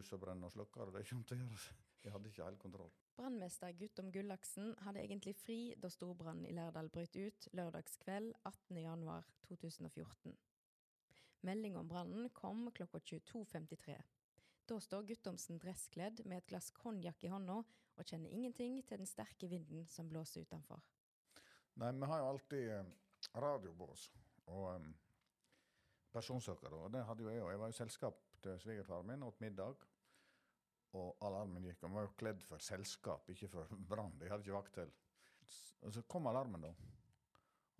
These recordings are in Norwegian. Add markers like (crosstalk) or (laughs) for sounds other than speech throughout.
Hus og og slukke det. Det kommer til å gjøre. (laughs) Jeg hadde ikke helt kontroll. Brannmester Guttom Gullaksen hadde egentlig fri da storbrannen i Lærdal brøt ut lørdagskveld 18.1.2014. Melding om brannen kom klokka 22.53. Da står Guttomsen dresskledd med et glass konjakk i hånda og kjenner ingenting til den sterke vinden som blåser utenfor. Nei, vi har jo alltid eh, radiobås og um, personsøkere. Og det hadde jo jeg òg. Jeg var i selskap til svigerfaren min, åt middag. Og alarmen gikk. Og var jo kledd for selskap, ikke for brann. De hadde ikke vakt til. Og så kom alarmen, da.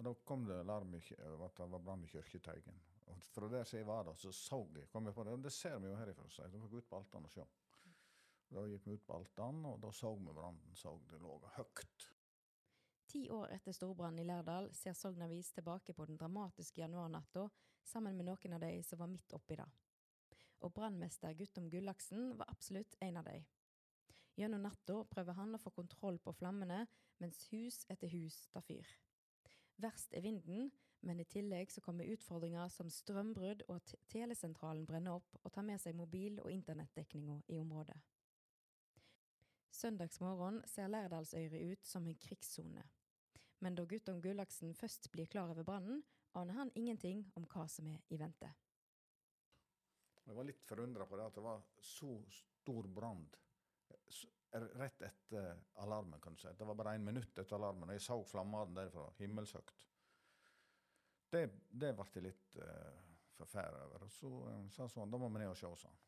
Og da kom det alarm i, at det var brann i Kirketeigen. Og fra der jeg var da, så så jeg, kom jeg på det. Og det ser vi jo herifra, så jeg. fikk ut på Altan og se. Da gikk vi ut på Altan, og da så vi brannen. Så det lå høyt. Ti år etter storbrannen i Lærdal ser Sogn Avis tilbake på den dramatiske januarnatta sammen med noen av de som var midt oppi det. Og brannmester Guttom Gullaksen var absolutt en av de. Gjennom natta prøver han å få kontroll på flammene, mens hus etter hus tar fyr. Verst er vinden, men i tillegg så kommer utfordringer som strømbrudd og at telesentralen brenner opp og tar med seg mobil- og internettdekninga i området. Søndagsmorgen ser Lærdalsøyre ut som en krigssone. Men da Guttom Gullaksen først blir klar over brannen, aner han ingenting om hva som er i vente. Jeg var litt forundra på det at det var så stor brann rett etter alarmen, kan du si. Det var bare én minutt etter alarmen, og jeg så flammene derfra, himmelshøyt. Det, det ble jeg litt uh, forferda over. Og så uh, sa han sånn, da må vi ned og se, sa han.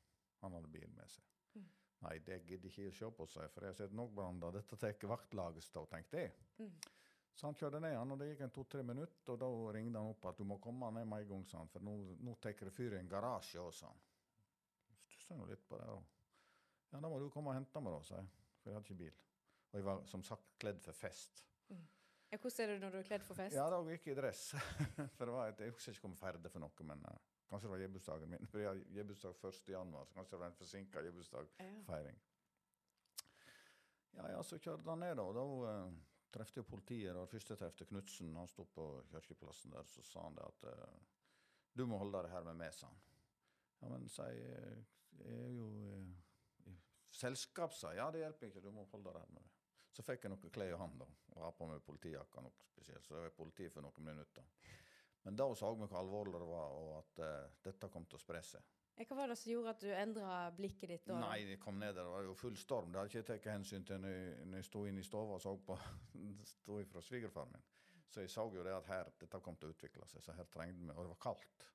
Han hadde bil med seg. Mm. Nei, det gidder ikke å se på, sa jeg, for jeg har sett nok branner. Dette tar vaktlaget stå, tenkte jeg. Mm. Så han kjørte ned, han, og det gikk en to-tre minutter, og da ringte han opp at du må komme ned med en gang, sa han, for nå, nå tar det fyr i en garasje òg, sa han. Stussa jo litt på det, Og, Ja, da må du komme og hente meg, da, sa jeg, for jeg hadde ikke bil. Og jeg var som sagt kledd for fest. Ja, hvordan er det når du er kledd for fest? Ja, da gikk jeg i dress. (laughs) for det var et, jeg husker ikke om jeg ferdig for noe, men uh, kanskje det var gebursdagen min. (laughs) For jeg har gebursdag 1. januar, så kanskje det var en forsinka gebursdagsfeiring. Ja, ja, så kjørte han ned, da. og Da uh, trefte jo politiet. Det første jeg trefte Knutsen. Han sto på kirkeplassen der, så sa han det at eh, du må holde deg her med meg, sa han. Ja, men sa eh, er jo eh, i selskap. Ja, det hjelper ikke, du må holde deg med meg. Så fikk jeg noe klær i hånda og har på meg politijakka noe spesielt, så jeg var politi for noen minutter. Men da så vi hvor alvorlig det var, og at eh, dette kom til å spre seg. Hva var det som gjorde at du endra blikket ditt? da? Nei, jeg kom ned der, det var jo full storm. Det hadde ikke jeg tatt hensyn til når jeg sto inne i stua og så på (laughs) sto fra svigerfaren min. Så jeg så jo det at her, dette kom til å utvikle seg, så her trengte vi Og det var kaldt.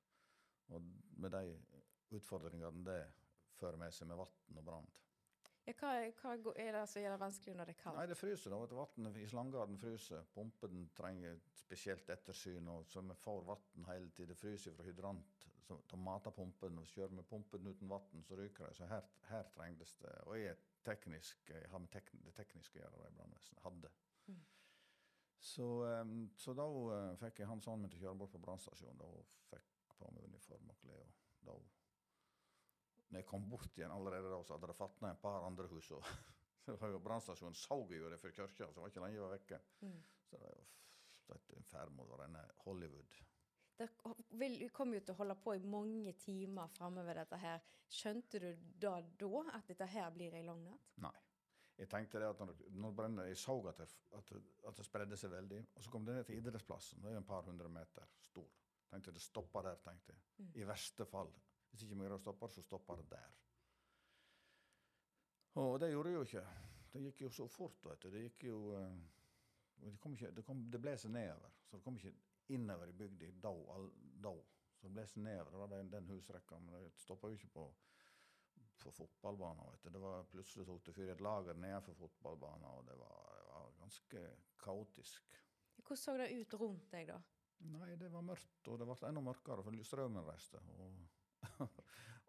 Og med de utfordringene det fører med seg med vann og brann. Ja, hva, hva er det som gjør det vanskelig når det er kaldt? Nei, det fryser. da, Vannet i slangarden fryser. Pumpen trenger spesielt ettersyn, og så vi får vann hele tiden. Det fryser fra hydrant. Så de mater pumpen, og kjører vi pumpen uten vann, så ryker det. Så her, her trengs det. Og jeg teknisk, jeg har med tek, det tekniske å gjøre, det brannvesenet hadde. Mm. Så, em, så da eh, fikk jeg han sammen min til å kjøre bort på brannstasjonen, da, fikk på meg uniform og klær. og da når jeg kom bort igjen allerede da, så hadde det fatna et par andre hus. og (laughs) var jo Brannstasjonen så jo det fra kirka, så var ikke lenge jeg var vekke. Mm. Så det var en ferd mot å renne Hollywood. Dere kommer jo til å holde på i mange timer framover dette her. Skjønte du da da at dette her blir ei lang natt? Nei. Jeg tenkte det at når, når brenner, jeg så at det, at, at det spredde seg veldig. Og så kom det ned til idrettsplassen, det er jo en par hundre meter stor. Tenkte det stoppa der, tenkte jeg. Mm. I verste fall. Hvis ikke vi greier å stoppe, så stopper det der. Og det gjorde det jo ikke. Det gikk jo så fort, vet du. Det gikk jo eh, Det, kom ikke, det, kom, det blåste nedover. Så det kom ikke innover i bygda da. all- da. Så det blåste nedover. Det var den, den husrekka. Men det stoppa jo ikke på på fotballbanen. Vet du. Det var plutselig tok det fyr i et lager nedenfor fotballbanen, og det var, det var ganske kaotisk. Hvordan så det ut rundt deg da? Nei, det var mørkt, og det ble enda mørkere, for strømmen reiste. Og,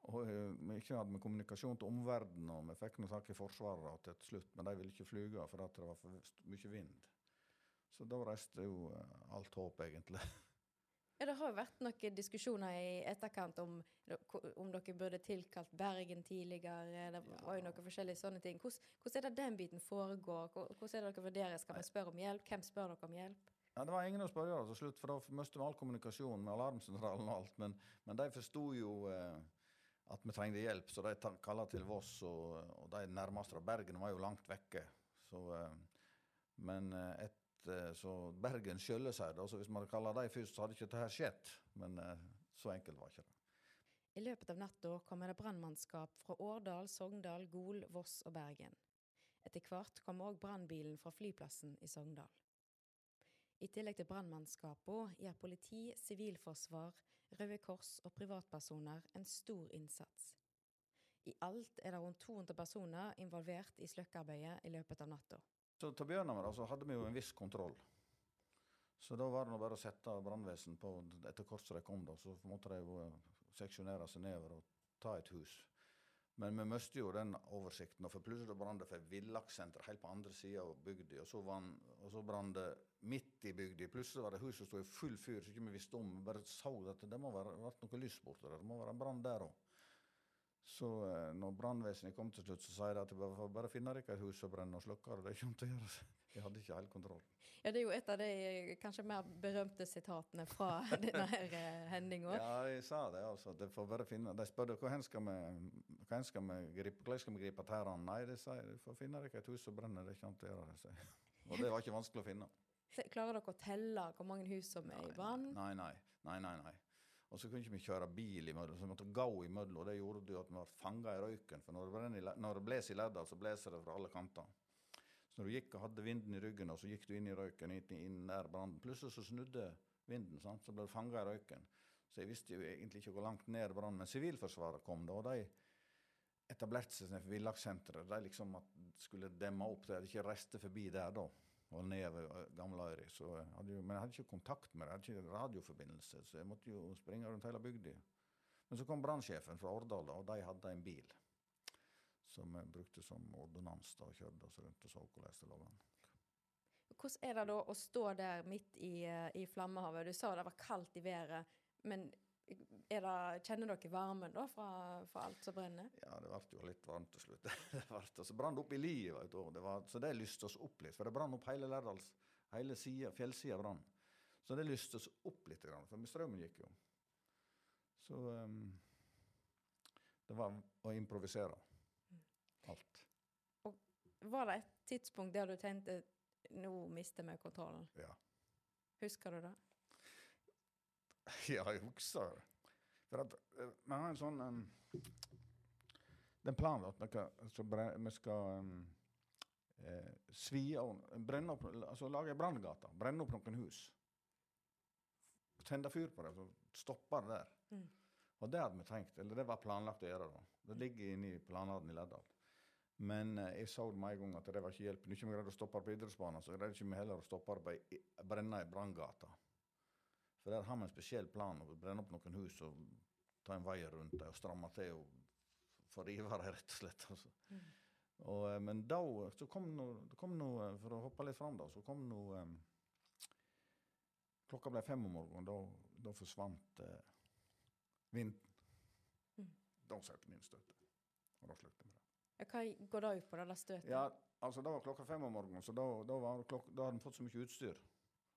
Og eh, vi ikke hadde med kommunikasjon til omverdenen, og vi fikk noe tak i Forsvaret til slutt, men de ville ikke flyge for at det var for mye vind. Så da reiste jo eh, alt håp, egentlig. Ja, Det har jo vært noen diskusjoner i etterkant om, om dere burde tilkalt Bergen tidligere. Det var jo noen forskjellige sånne ting. Hvordan, hvordan er det den biten foregår? Hvordan er det dere vurderer? Skal man spørre om hjelp? Hvem spør dere om hjelp? Ja, Det var ingen å spørre til slutt, for da mistet vi all kommunikasjon med alarmsentralen og alt. Men, men de forsto jo eh, at vi trengte hjelp, så de kalla til Voss. Og, og de nærmeste fra Bergen var jo langt vekke. Så, eh, men eh, et Eh, så Bergen skylder seg. Da. Så hvis man kaller dem først, så hadde ikke dette skjedd. Men eh, så enkelt var ikke det. I løpet av natta kommer det brannmannskap fra Årdal, Sogndal, Gol, Voss og Bergen. Etter hvert kom òg brannbilen fra flyplassen i Sogndal. I tillegg til brannmannskapene gjør politi, sivilforsvar, Røde Kors og privatpersoner en stor innsats. I alt er det rundt 200 personer involvert i sløkkearbeidet i løpet av natta. Til å begynne med så hadde vi jo en viss kontroll. Så da var det bare å sette brannvesen på etter hvert som de kom. da, Så måtte de eh, seksjonere seg nedover og ta et hus. Men vi mistet jo den oversikten. for Plutselig brant det for villakssenteret helt på andre sida av bygda. Og så, så brant det midt i bygda. Plutselig var det hus som sto i full fyr, så ikke vi visste om. Vi bare så at det må være noe lys borte der. Det må være en brann der òg. Så eh, når brannvesenet kom til slutt, så sa jeg at de bare, bare finne dere et hus som brenner og slukker det. Det kom til å gjøre seg. (laughs) Jeg hadde ikke helt kontroll. Ja, Det er jo et av de kanskje mer berømte sitatene fra (laughs) denne her eh, hendinga. Ja, jeg sa det. altså. De får bare finne. De spurte hvor skal vi, hvor skal vi gripe hvordan skal vi gripe tærne. Nei, de sier du får finne deg et hus som brenner, Det kommer til å gjøre det. Og det var ikke vanskelig å finne. Klarer dere å telle hvor mange hus som er i brann? Nei, nei. nei, nei, nei. Og så kunne vi ikke kjøre bil imellom, så vi måtte gå imellom. Og det gjorde jo at vi var fanga i røyken. For når det, når det blåser i ledda, så blåser det fra alle kanter. Så når du gikk og hadde vinden i ryggen, og så gikk du inn i røyken, inn, inn nær brannen Plutselig så snudde vinden, sant? så ble du fanga i røyken. Så jeg visste jo egentlig ikke hvor langt ned brannen Men Sivilforsvaret kom da, og de etablerte seg for villakssenteret. De liksom skulle demme opp det, ikke reiste forbi der da og ned ved Gamleøyri. Men jeg hadde ikke kontakt med det, jeg hadde ikke radioforbindelse, så jeg måtte jo springe rundt hele bygda. Men så kom brannsjefen fra Årdal, og de hadde en bil som vi brukte som ordonnans og kjørte oss rundt og så hvordan det lå an. Hvordan er det da å stå der midt i, eh, i flammehavet? Du sa det var kaldt i været, men det, kjenner dere varmen da fra, fra, alt som brenner? Ja, det ble jo litt varmt til slutt. (laughs) det så brant opp i livet. det var, så det lyste oss opp litt. For det brant opp hele Lærdals, hele sida, fjellsida brann. Så det lyste oss opp litt, for strømmen gikk jo. Så um, det var å improvisere. Alt. Og var det et tidspunkt der du tenkte nå mister vi kontrollen? Ja. Husker du det? (laughs) Ja, jeg husker det. For at uh, vi har en sånn um, Den planen at vi skal, vi skal um, eh, svi og brenne opp, altså lage branngate. Brenne opp noen hus. Tenne fyr på det, så stopper det der. Mm. Og det hadde vi tenkt, eller det var planlagt å gjøre. da. Det ligger inne i planene i Lærdal. Men eh, jeg så med en gang at det var ikke hjelp. Når vi ikke greide å stoppe på idrettsbanen, så greide vi ikke heller å stoppe det på brenne i branngata. For der har vi en spesiell plan å brenne opp noen hus og ta en vei rundt det og stramme til og få rive det, (laughs) rett og slett. Altså. Mm. Og, eh, men da så kom det noe, For å hoppe litt fram, da, så kom noe um, Klokka ble fem om morgenen. Da, da forsvant uh, vinden. Mm. Da satte vi inn støtet. Og da sluttet vi det. Hva går det ut på, det støtet? Ja, altså Da var klokka fem om morgenen, så da, da, klokka, da hadde vi fått så mye utstyr.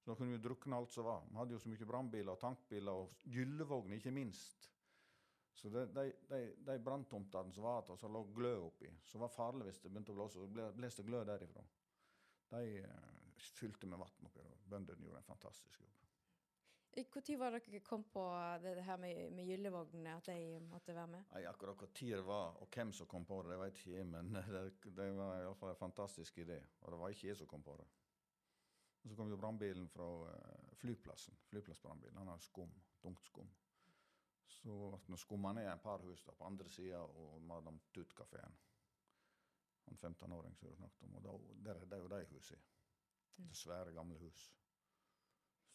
Så da kunne vi drukne alt som var. Vi hadde jo så mye brannbiler og tankbiler og gyllevogner, ikke minst. Så de, de, de, de branntomtene som var igjen, som lå glød oppi, som var farlig hvis det begynte å blåse, så blåste glød derifra. De uh, fylte med vann oppi. Bøndene gjorde en fantastisk jobb. Når var dere kom på det her med, med gyllevognene, at de måtte være med? Nei, Akkurat når det var, og hvem som kom på det, det vet ikke jeg, men (laughs) det, det var iallfall en fantastisk idé. Og det var ikke jeg som kom på det. Og så kom jo brannbilen fra uh, flyplassen. Flyplassbrannbilen. Han har skum. Tungt skum. Så ble vi skumma ned et par hus da, på andre sida og Madam Tut-kafeen. Han 15-åring som du snakket om. Og da, der, er jo de husene. Det svære, gamle hus.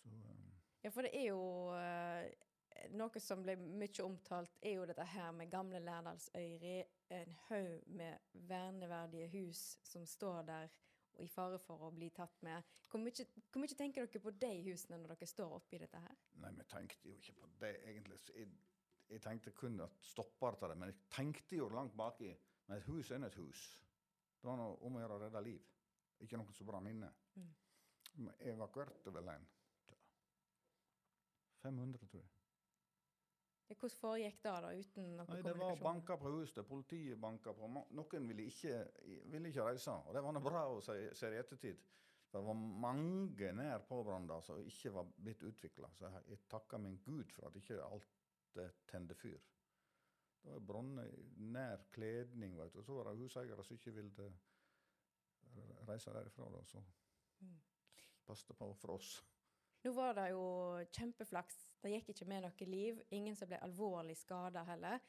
Så, um, ja, for det er jo uh, noe som ble mye omtalt, er jo dette her med gamle Lærdalsøyri. En haug med verneverdige hus som står der og i fare for å bli tatt med. Hvor mye, hvor mye tenker dere på de husene når dere står oppi dette her? Nei, vi tenkte jo ikke på det, egentlig. Jeg, jeg tenkte kun at stopper til det, men jeg tenkte jo langt baki. Men et hus er nå et hus. Det var noe om å gjøre å redde liv. Ikke noe som brant inne. Vi evakuerte vel en 500, tror jeg. Hvordan foregikk det da, uten noe Nei, Det var banka på huset, politiet banka på. Noen ville ikke, ville ikke reise, og det var noe bra å se, i ettertid. Det var mange nær påbranda som ikke var blitt utvikla, så jeg, takker min Gud for at ikke alt det tente fyr. Det var branner nær kledning, vet du. og Så var det huseiere som ikke ville reise derifra, da, så Mm. passet på for oss. Nå var det jo kjempeflaks. Det gikk ikke med noe liv. Ingen som ble alvorlig skada heller.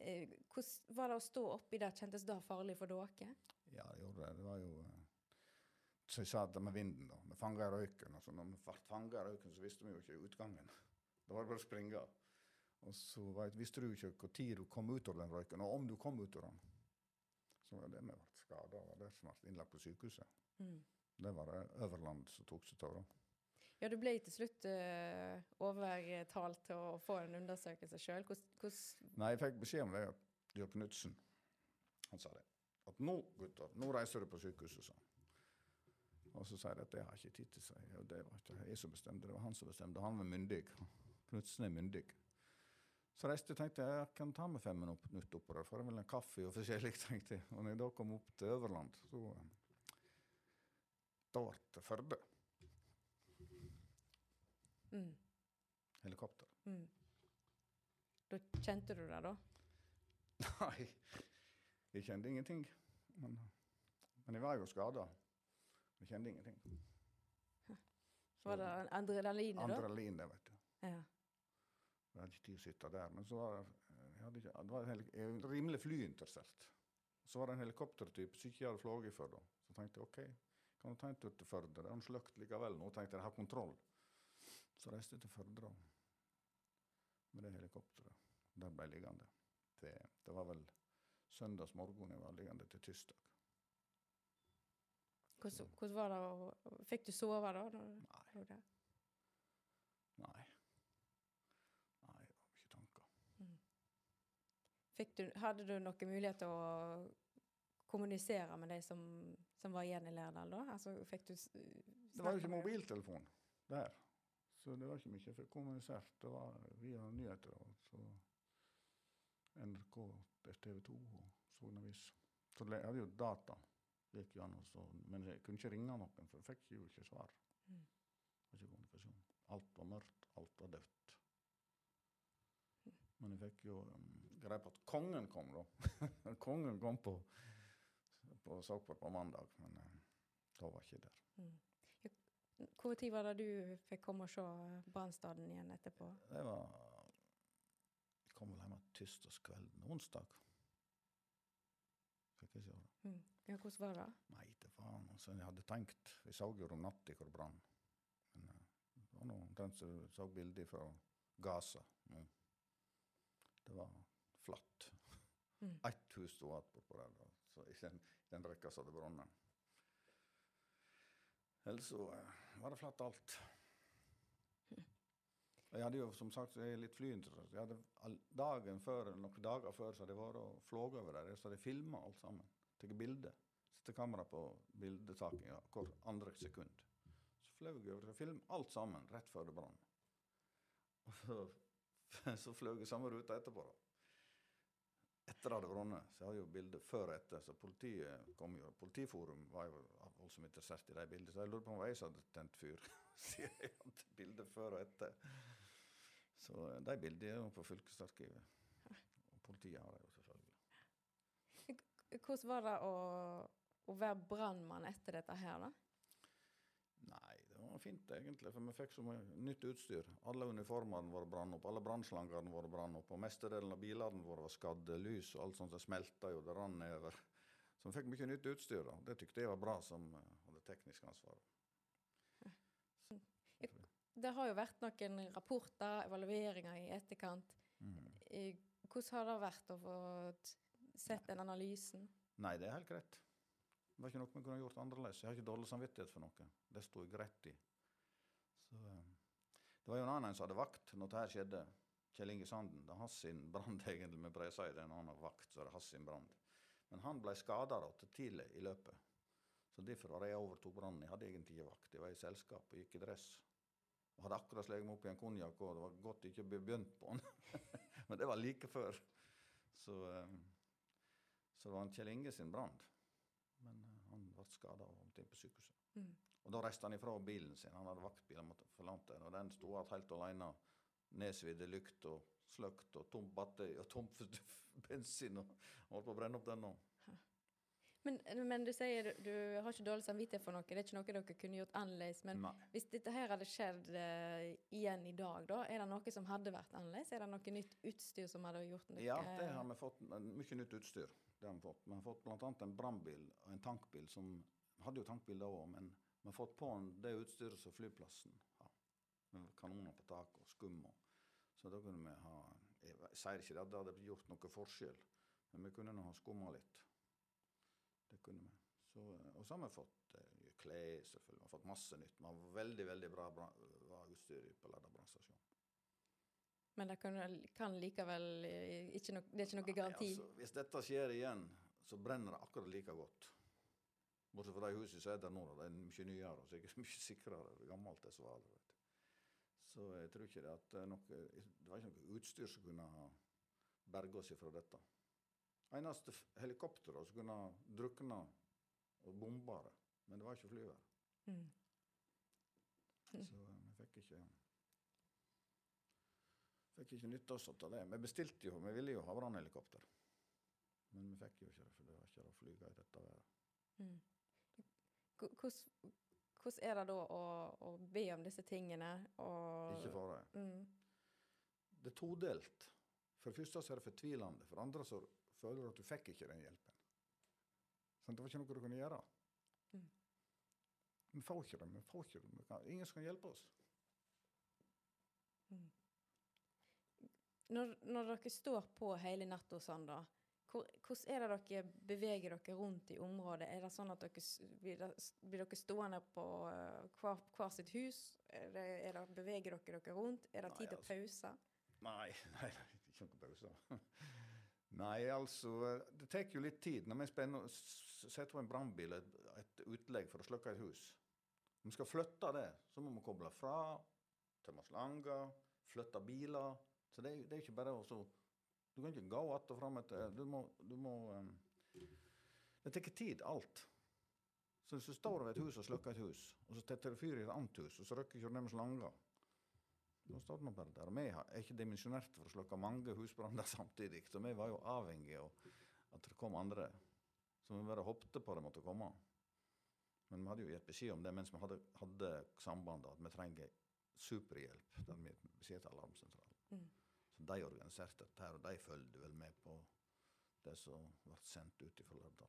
Eh, Hvordan var det å stå oppi der? Kjentes det farlig for dere? Ja, det gjorde det. Det var jo som Så jeg sa det med vinden, da. Vi fanga røyken. Altså, når vi fanga røyken, så visste vi jo ikke utgangen. (laughs) Da var det bare å springe. Og så vet, visste du ikke tid du kom ut av den røyken, og om du kom ut av den. Så var det vi ble skada, og det som ble innlagt på sykehuset. Mm. Det var det Øverland som tok seg av. da. Ja, du ble til slutt uh, overtalt til å få en undersøkelse sjøl. Nei, jeg fikk beskjed om det av Jørg Knutsen han sa det. At nå, gutter, nå reiser du på sykehuset, sa han. Og så sier jeg at det har ikke tid til, seg. Og det var ikke jeg som bestemte, det var han som bestemte. Han var myndig. Knutsen er myndig. Så reiste jeg tenkte jeg kan ta med fem minutter oppover, får jeg vel en kaffe og forskjellig, (laughs) tenkte jeg. Og når jeg da kom opp til Øverland, så eh, Da ble det Førde. Mm, Helikopter. mm. Da kjente du det, da? Nei, jeg kjente ingenting. Men, men jeg var jo skada. Jeg kjente ingenting. Så (laughs) Var det adrenalinet, da? Adrenalin, det, vet du. Ja. Jeg hadde ikke tid å sitte der. Men så var det, jeg ikke, det var en rimelig flyinteressert. Så var det en helikoptertype som ikke jeg hadde fløyet før. da. Så tenkte jeg OK, kan du ta en tur til Førde? Det er sløkt likevel. Nå tenkte jeg jeg har kontroll. Så reiste jeg til Førde med det helikopteret. Der ble jeg liggende. Det, det var vel søndags morgen jeg var liggende til tirsdag. Hvordan, hvordan var det Fikk du sove da? Nei. Nei. Nei, det var ikke tanker. Fikk du, hadde du noen mulighet til å kommunisere med de som, som var igjen i Lærdal da? Altså, du Det var jo ikke mobiltelefon der. Så det var ikke mye for kommunisert. Det var via nyheter. Og så NRK, TV 2 og Sognavis. Så jeg hadde jo data. Gikk jo an, og så, men jeg kunne ikke ringe noen, for jeg fikk jo ikke svar. Mm. Ikke kommunikasjon. Alt var mørkt, alt var dødt. Men jeg fikk jo um, greie på at kongen kom, da. (laughs) kongen kom på, på Sogport på mandag, men uh, da var jeg ikke der. Hvor tid var det du fikk komme og se brannstaden igjen etterpå? Det var Jeg kom vel hjem tirsdagskvelden. Onsdag fikk jeg se det. Mm. Ja, hvordan var det? Nei, det var noe som jeg hadde tenkt. Vi så jo om natta hvor det brann. Men eh, det var noe omtrent som du så bilder fra Gaza. Mm. Det var flatt. Mm. (laughs) Ett hus sto igjen bortpå der, så i den, den rekka som hadde brunnet. Ellers så eh, var det flatt alt. Jeg hadde jo som sagt jeg er litt flyinteressert. Jeg hadde dagen før, noen dager før så hadde jeg vært og flåget over der. Så hadde jeg filma alt sammen. Tatt bilde. Sette kamera på bildetakinga hvert andre sekund. Så fløy jeg over og filma alt sammen rett før det brann. Og så, (laughs) så fløy jeg samme ruta etterpå. da. Etter det hadde brunnet, så har jo bilder før og etter. Så politiet kom jo, Politiforum var jo voldsomt interessert i de bildene. Så jeg lurte på om jeg som hadde tent fyr. (laughs) Sier jeg hadde bilder før og etter. Så eh, de bildene er jo på fylkesarkivet. Og politiet har det jo selvfølgelig. Hvordan var det å, å være brannmann etter dette her, da? Var fint egentlig, for vi fikk så mye nytt utstyr. Alle uniformene våre brann opp, alle brannslangene våre brann opp, og mestedelen av bilene våre var skadde, lys og alt sånt som smelta jo, det rant nedover. Så vi fikk mye nytt utstyr, da. Det tykte jeg var bra som eh, hadde teknisk ansvar. det har jo vært noen rapporter, evalueringer i etterkant. Eh, Hvordan har det vært å få sett den analysen? Nei, det er helt greit. Det var ikke noe vi kunne gjort annerledes. Jeg har ikke dårlig samvittighet for noe. Det sto jeg greit i. Det var jo en annen som hadde vakt når dette skjedde. Kjell Inge Sanden. Det er hans sin brann, (laughs) egentlig. med å det er en annen vakt, så er hans brann. Men han ble skada tidlig i løpet. Så derfor var det jeg overtok brannen. Jeg hadde egentlig ikke vakt. Jeg var i selskap og gikk i dress. Og hadde akkurat slått meg opp i en konjakk, og det var godt jeg ikke begynt på den. (laughs) Men det var like før. Så, eh, så det var en Kjell Inge sin brann. Men eh, han ble skada og kom inn på sykehuset. Mm. Og da reiste han ifra bilen sin. Han hadde vaktbil, han måtte forlate den. Og den sto igjen helt alene. Nedsvidde lykt og sløkt og tomt batteri og tom (laughs) bensin. Og holdt på å brenne opp den nå. Men, men du sier du, har ikke dårlig samvittighet for noe. Det er ikke noe dere kunne gjort annerledes. Men Nei. hvis dette her hadde skjedd uh, igjen i dag, da, er det noe som hadde vært annerledes? Er det noe nytt utstyr som hadde gjort noe Ja, det har vi fått. Mye nytt utstyr. Det har Vi fått. Vi har fått bl.a. en brannbil og en tankbil som vi hadde jo tankbil da òg, men vi har fått på det utstyret som flyplassen har. Med kanoner på taket og skum. Så da kunne vi ha Jeg sier ikke at det hadde gjort noe forskjell, men vi kunne nå ha skumma litt. Det kunne vi. Så, og så har vi fått eh, klær, selvfølgelig. Vi har fått masse nytt. Vi har veldig, veldig bra bra, utstyr på Ladda brannstasjon. Men det kan, kan likevel eh, ikke no, Det er ikke noe Nei, garanti? altså, hvis dette skjer igjen, så brenner det akkurat like godt. Bortsett fra de husene som er der nå, de det er mye nyere og sikkert mye sikrere. Er gammelt vet du. Så jeg tror ikke det at det er noe, det var ikke noe utstyr som kunne ha berga oss fra dette. Eneste helikopteret som kunne ha drukna og bomba det, men det var ikke flyvær. Mm. Så eh, vi fikk ikke Fikk ikke nytte oss av det. Vi bestilte jo, vi ville jo ha brannhelikopter. Men vi fikk jo ikke det, for det var ikke å flyge i dette været. Mm. Hvor- Hvordan hvordan er det da å, å be om disse tingene? Og, Ikke fare. Mm. Det er todelt. For det første så er det fortvilende. For det andre så føler du at du fikk ikke den hjelpen. Så det var ikke noe du kunne gjøre. Mm. Vi får ikke det. Vi får ikke det. Kan, ingen som kan hjelpe oss. Når, når dere står på hele natta sånn, da, hvordan er det dere beveger dere rundt i området? Er det sånn at dere, blir, dere stående på eh, hver, hver sitt hus? Er det, er det, beveger dere dere rundt? Er det tid til altså- pause? Nei, (laughs) nei, ikke noen pause. (laughs) Nei, altså Det tar jo litt tid. Når vi spenner, setter på en brannbil, et, et utlegg for å slukke et hus Når vi skal flytte det, så må vi koble fra, tømme slanger, flytte biler. Så det, det er ikke bare å Du kan ikke gå att og fram etter Du må, du må um, Det tar tid, alt. Så hvis du står ved et hus og slukker et hus, og så tetter du fyr i et annet hus, og så røkker ikke ned med da står man bare der. Og vi er ikke dimensjonert for å slukke mange husbranner (laughs) samtidig, så vi var jo avhengige av at det kom andre. Så vi bare hoppet på det måtte komme. Men vi hadde jo gitt beskjed om det mens vi hadde, hadde sambandet, at vi trenger superhjelp. Den vi beskjed til alarmsentralen. Mm. Så de organiserte dette her, og de fulgte vel med på det som ble sendt ut fra Lærdal.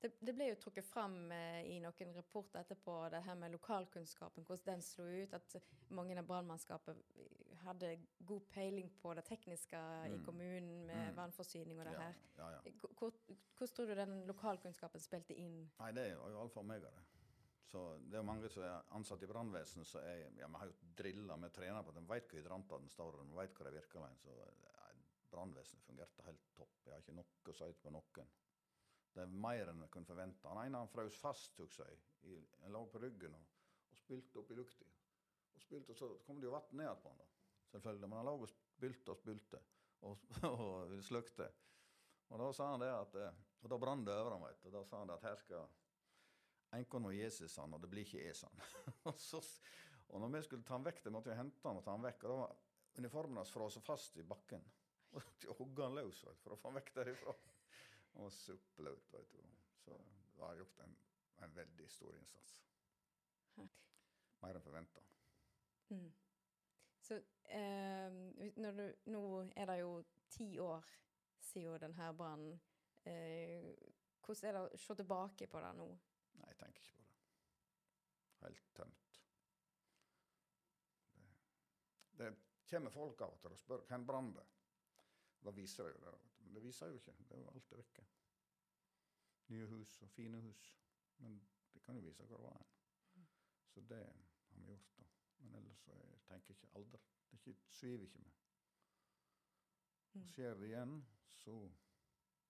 Det, det ble jo trukket fram eh, i noen rapporter etterpå, det her med lokalkunnskapen, hvordan den slo ut. At mange av brannmannskapet hadde god peiling på det tekniske i Mm. kommunen med Mm. vannforsyning og det her. ja, ja. Hvor- hvor- Hvordan tror du den lokalkunnskapen spilte inn? Nei, det er alfa meg av det. Så det er mange som er ansatt i brannvesenet som er Ja, vi har jo drilla, vi trener på at de vet hvor hydrantene står, og de vet hvor de virker. hen, Så ja, brannvesenet fungerte helt topp. Jeg har ikke noe å si på noen. Det er mer enn jeg kunne forvente. Han ene han frøs fast, husker jeg. Han lå på ryggen og, og spilte opp i lukta. Og spilte, og så kom det jo vann ned på han da, selvfølgelig. Men han lå og spilte og spilte og, (laughs) og slukte. Og da sa han det at eh, Og da brant det over ham, vet du. Da sa han det at her skal Enkon nå Jesus, han, og det blir ikke Esan. (laughs) og, så, og når vi skulle ta han vekk, det måtte vi hente han og ta han vekk. Og da var uniformen hans frosset fast i bakken. (laughs) Og så hogga han løs vet, for å få han vekk derifra. (laughs) Han var suppeløt, vet du. Så det har gjort en, en veldig stor innsats. Mer enn forventa. Mm. Så eh, du, nå er det jo ti år siden denne brannen. Eh, hvordan er det å se tilbake på det nå? Nei, jeg tenker ikke på det. Helt tømt. Det kommer folk av og til og spør hvor brann det. Da viser det jo det. Men det viser jo ikke. Det er jo alt er vekke. Nye hus og fine hus. Men det kan jo vise hvor det var hen. Så det har vi gjort, da. Men ellers så jeg tenker jeg ikke aldri. Det sviver ikke med. Og skjer det igjen, så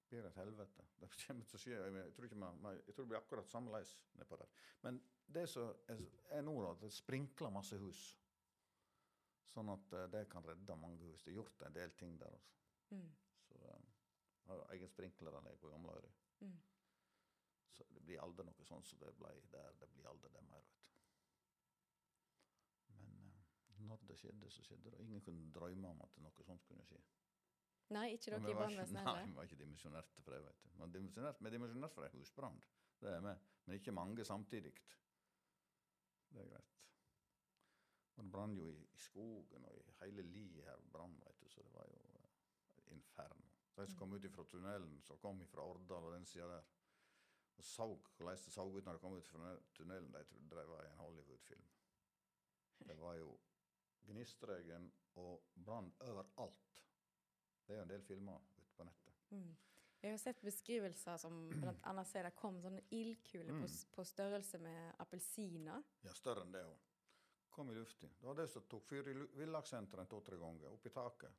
blir et helvete. Det kommer til å skje. Jeg, tror, man, man, jeg tror det blir akkurat sammeleis nedpå der. Men det som er, nå, da, det sprinkler masse hus. Sånn at eh, det kan redde mange hus. Det er gjort en del ting der. altså. Mm. Så eh, jeg har egen sprinkleranlegg på Gamleøyri. Mm. Så det blir aldri noe sånn som det ble der. Det blir aldri det mer, vet du. Men eh, når det skjedde, så skjedde det. Ingen kunne drømme om at noe sånt kunne skje. Nei, ikke dere i brannvesenet heller? Nei, vi var ikke dimensjonerte for det, vet du. Vi er dimensjonert, er for en husbrann. Det er vi. Men ikke mange samtidig. Det er greit. Og det brann jo i, i skogen og i hele liet her brann, vet du, så det var jo uh, inferno. De som kom ut fra tunnelen, som kom fra Årdal og den sida der, og så hvordan det så ut når de kom ut fra tunnelen, de trodde det var en Hollywood-film. Det var jo Gnistregn og brann overalt. Det er jo en del filmer ute på nettet. Mm. Jeg har sett beskrivelser som annet sier det kom sånne ildkuler Mm. på, på størrelse med appelsiner. Ja, større enn det òg. Kom i lufta. Det var det som tok fyr i villakssenteret to-tre ganger, oppi taket.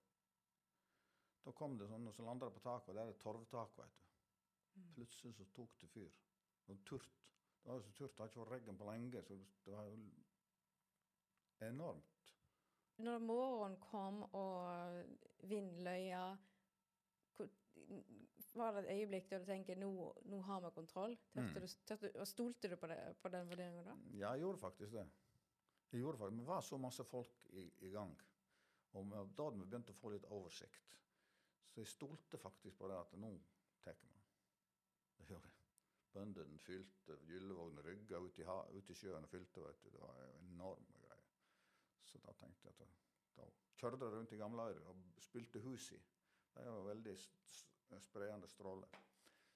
Da kom det sånne som landa på taket, og der er det torvtak, vet du. Plutselig så tok det fyr. Det var turt. Det var så turt, det har ikke vært regn på lenge, så det var jo enormt. Når morgenen kom og vindløya var det et øyeblikk der du tenker nå, nå har vi kontroll? Tørte Mm. du, tørte, og stolte du på, det, på den vurderingen da? Ja, jeg gjorde faktisk det. Jeg gjorde faktisk, Vi var så masse folk i, i gang. Og da hadde vi begynt å få litt oversikt. Så jeg stolte faktisk på det at nå tar vi. Det gjorde jeg. Bøndene fylte, Gyllevågen rygga ut i, ha, ut i sjøen og fylte. vet du. Det var greier. Så da tenkte jeg at da, kjørte jeg rundt i Gamleøyre og spilte hus i. Det var veldig spredende stråler.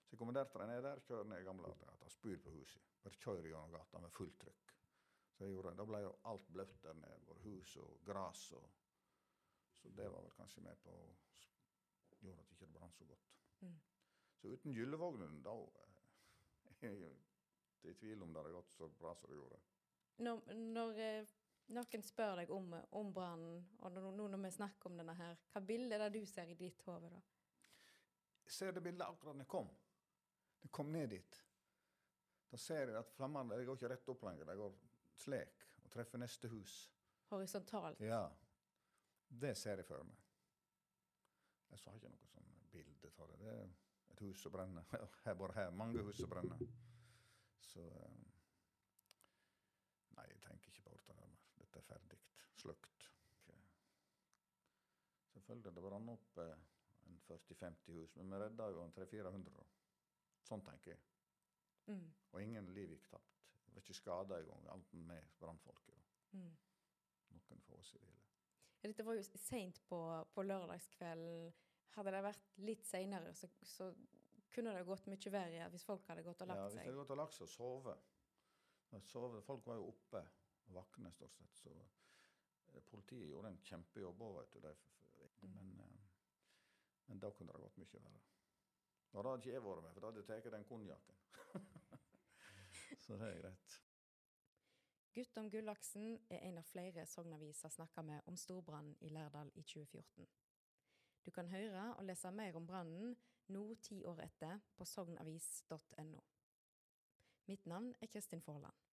Så jeg kommanderte dem ned der, kjører ned jeg spyr på huset. Bare kjører gjennom gata med fullt trykk. Så jeg gjorde, Da ble jo alt bløtt der nede, både hus og gras. Og, så det var vel kanskje med på å gjøre at ikke det brant så godt. Mm. Så uten Gyllevognen, da eh, (laughs) er jeg i tvil om det hadde gått så bra som det gjorde. Når, når eh, noen spør deg om, om brannen, og nå nå når vi snakker om denne her, hva bilde er det du ser i ditt hode da? Jeg ser det bildet akkurat når jeg kom. Jeg kom ned dit. Da ser jeg at flammene går ikke rett opp lenger, de går slik og treffer neste hus. Horisontalt? Ja, det ser jeg for meg. Jeg sa ikke noe sånn bilde av det. Det er et hus som brenner. (laughs) Her, bare her. Mange hus som brenner. Så eh, Nei, jeg tenker Dette er ferdig. Slukt. Selvfølgelig, det brant opp en 40-50 hus, men vi redda jo en 300-400. Sånn tenker jeg. Mm. Og ingen liv gikk tapt. Det var ikke skada engang, alt med brannfolket. Mm. Noen få sivile. det. Ja, Dette var jo seint på, på lørdagskvelden. Hadde det vært litt seinere, så, så kunne det gått mye verre hvis folk hadde gått og lagt seg. Ja, hvis de hadde gått og lagt seg og sovet og sovet- Folk var jo oppe og våkne, stort sett. Så eh, politiet gjorde en kjempejobb òg, vet du. Mm. men, eh, men da kunne det gått mye verre. Og da hadde ikke jeg vært med, for da hadde jeg tatt den konjakken. (laughs) så det er greit. Guttorm Gullaksen er en av flere sognaviser snakka med om storbrannen i Lærdal i 2014. Du kan høre og lese mer om brannen nå ti år etter på sognavis.no. Mitt navn er Kristin Forland.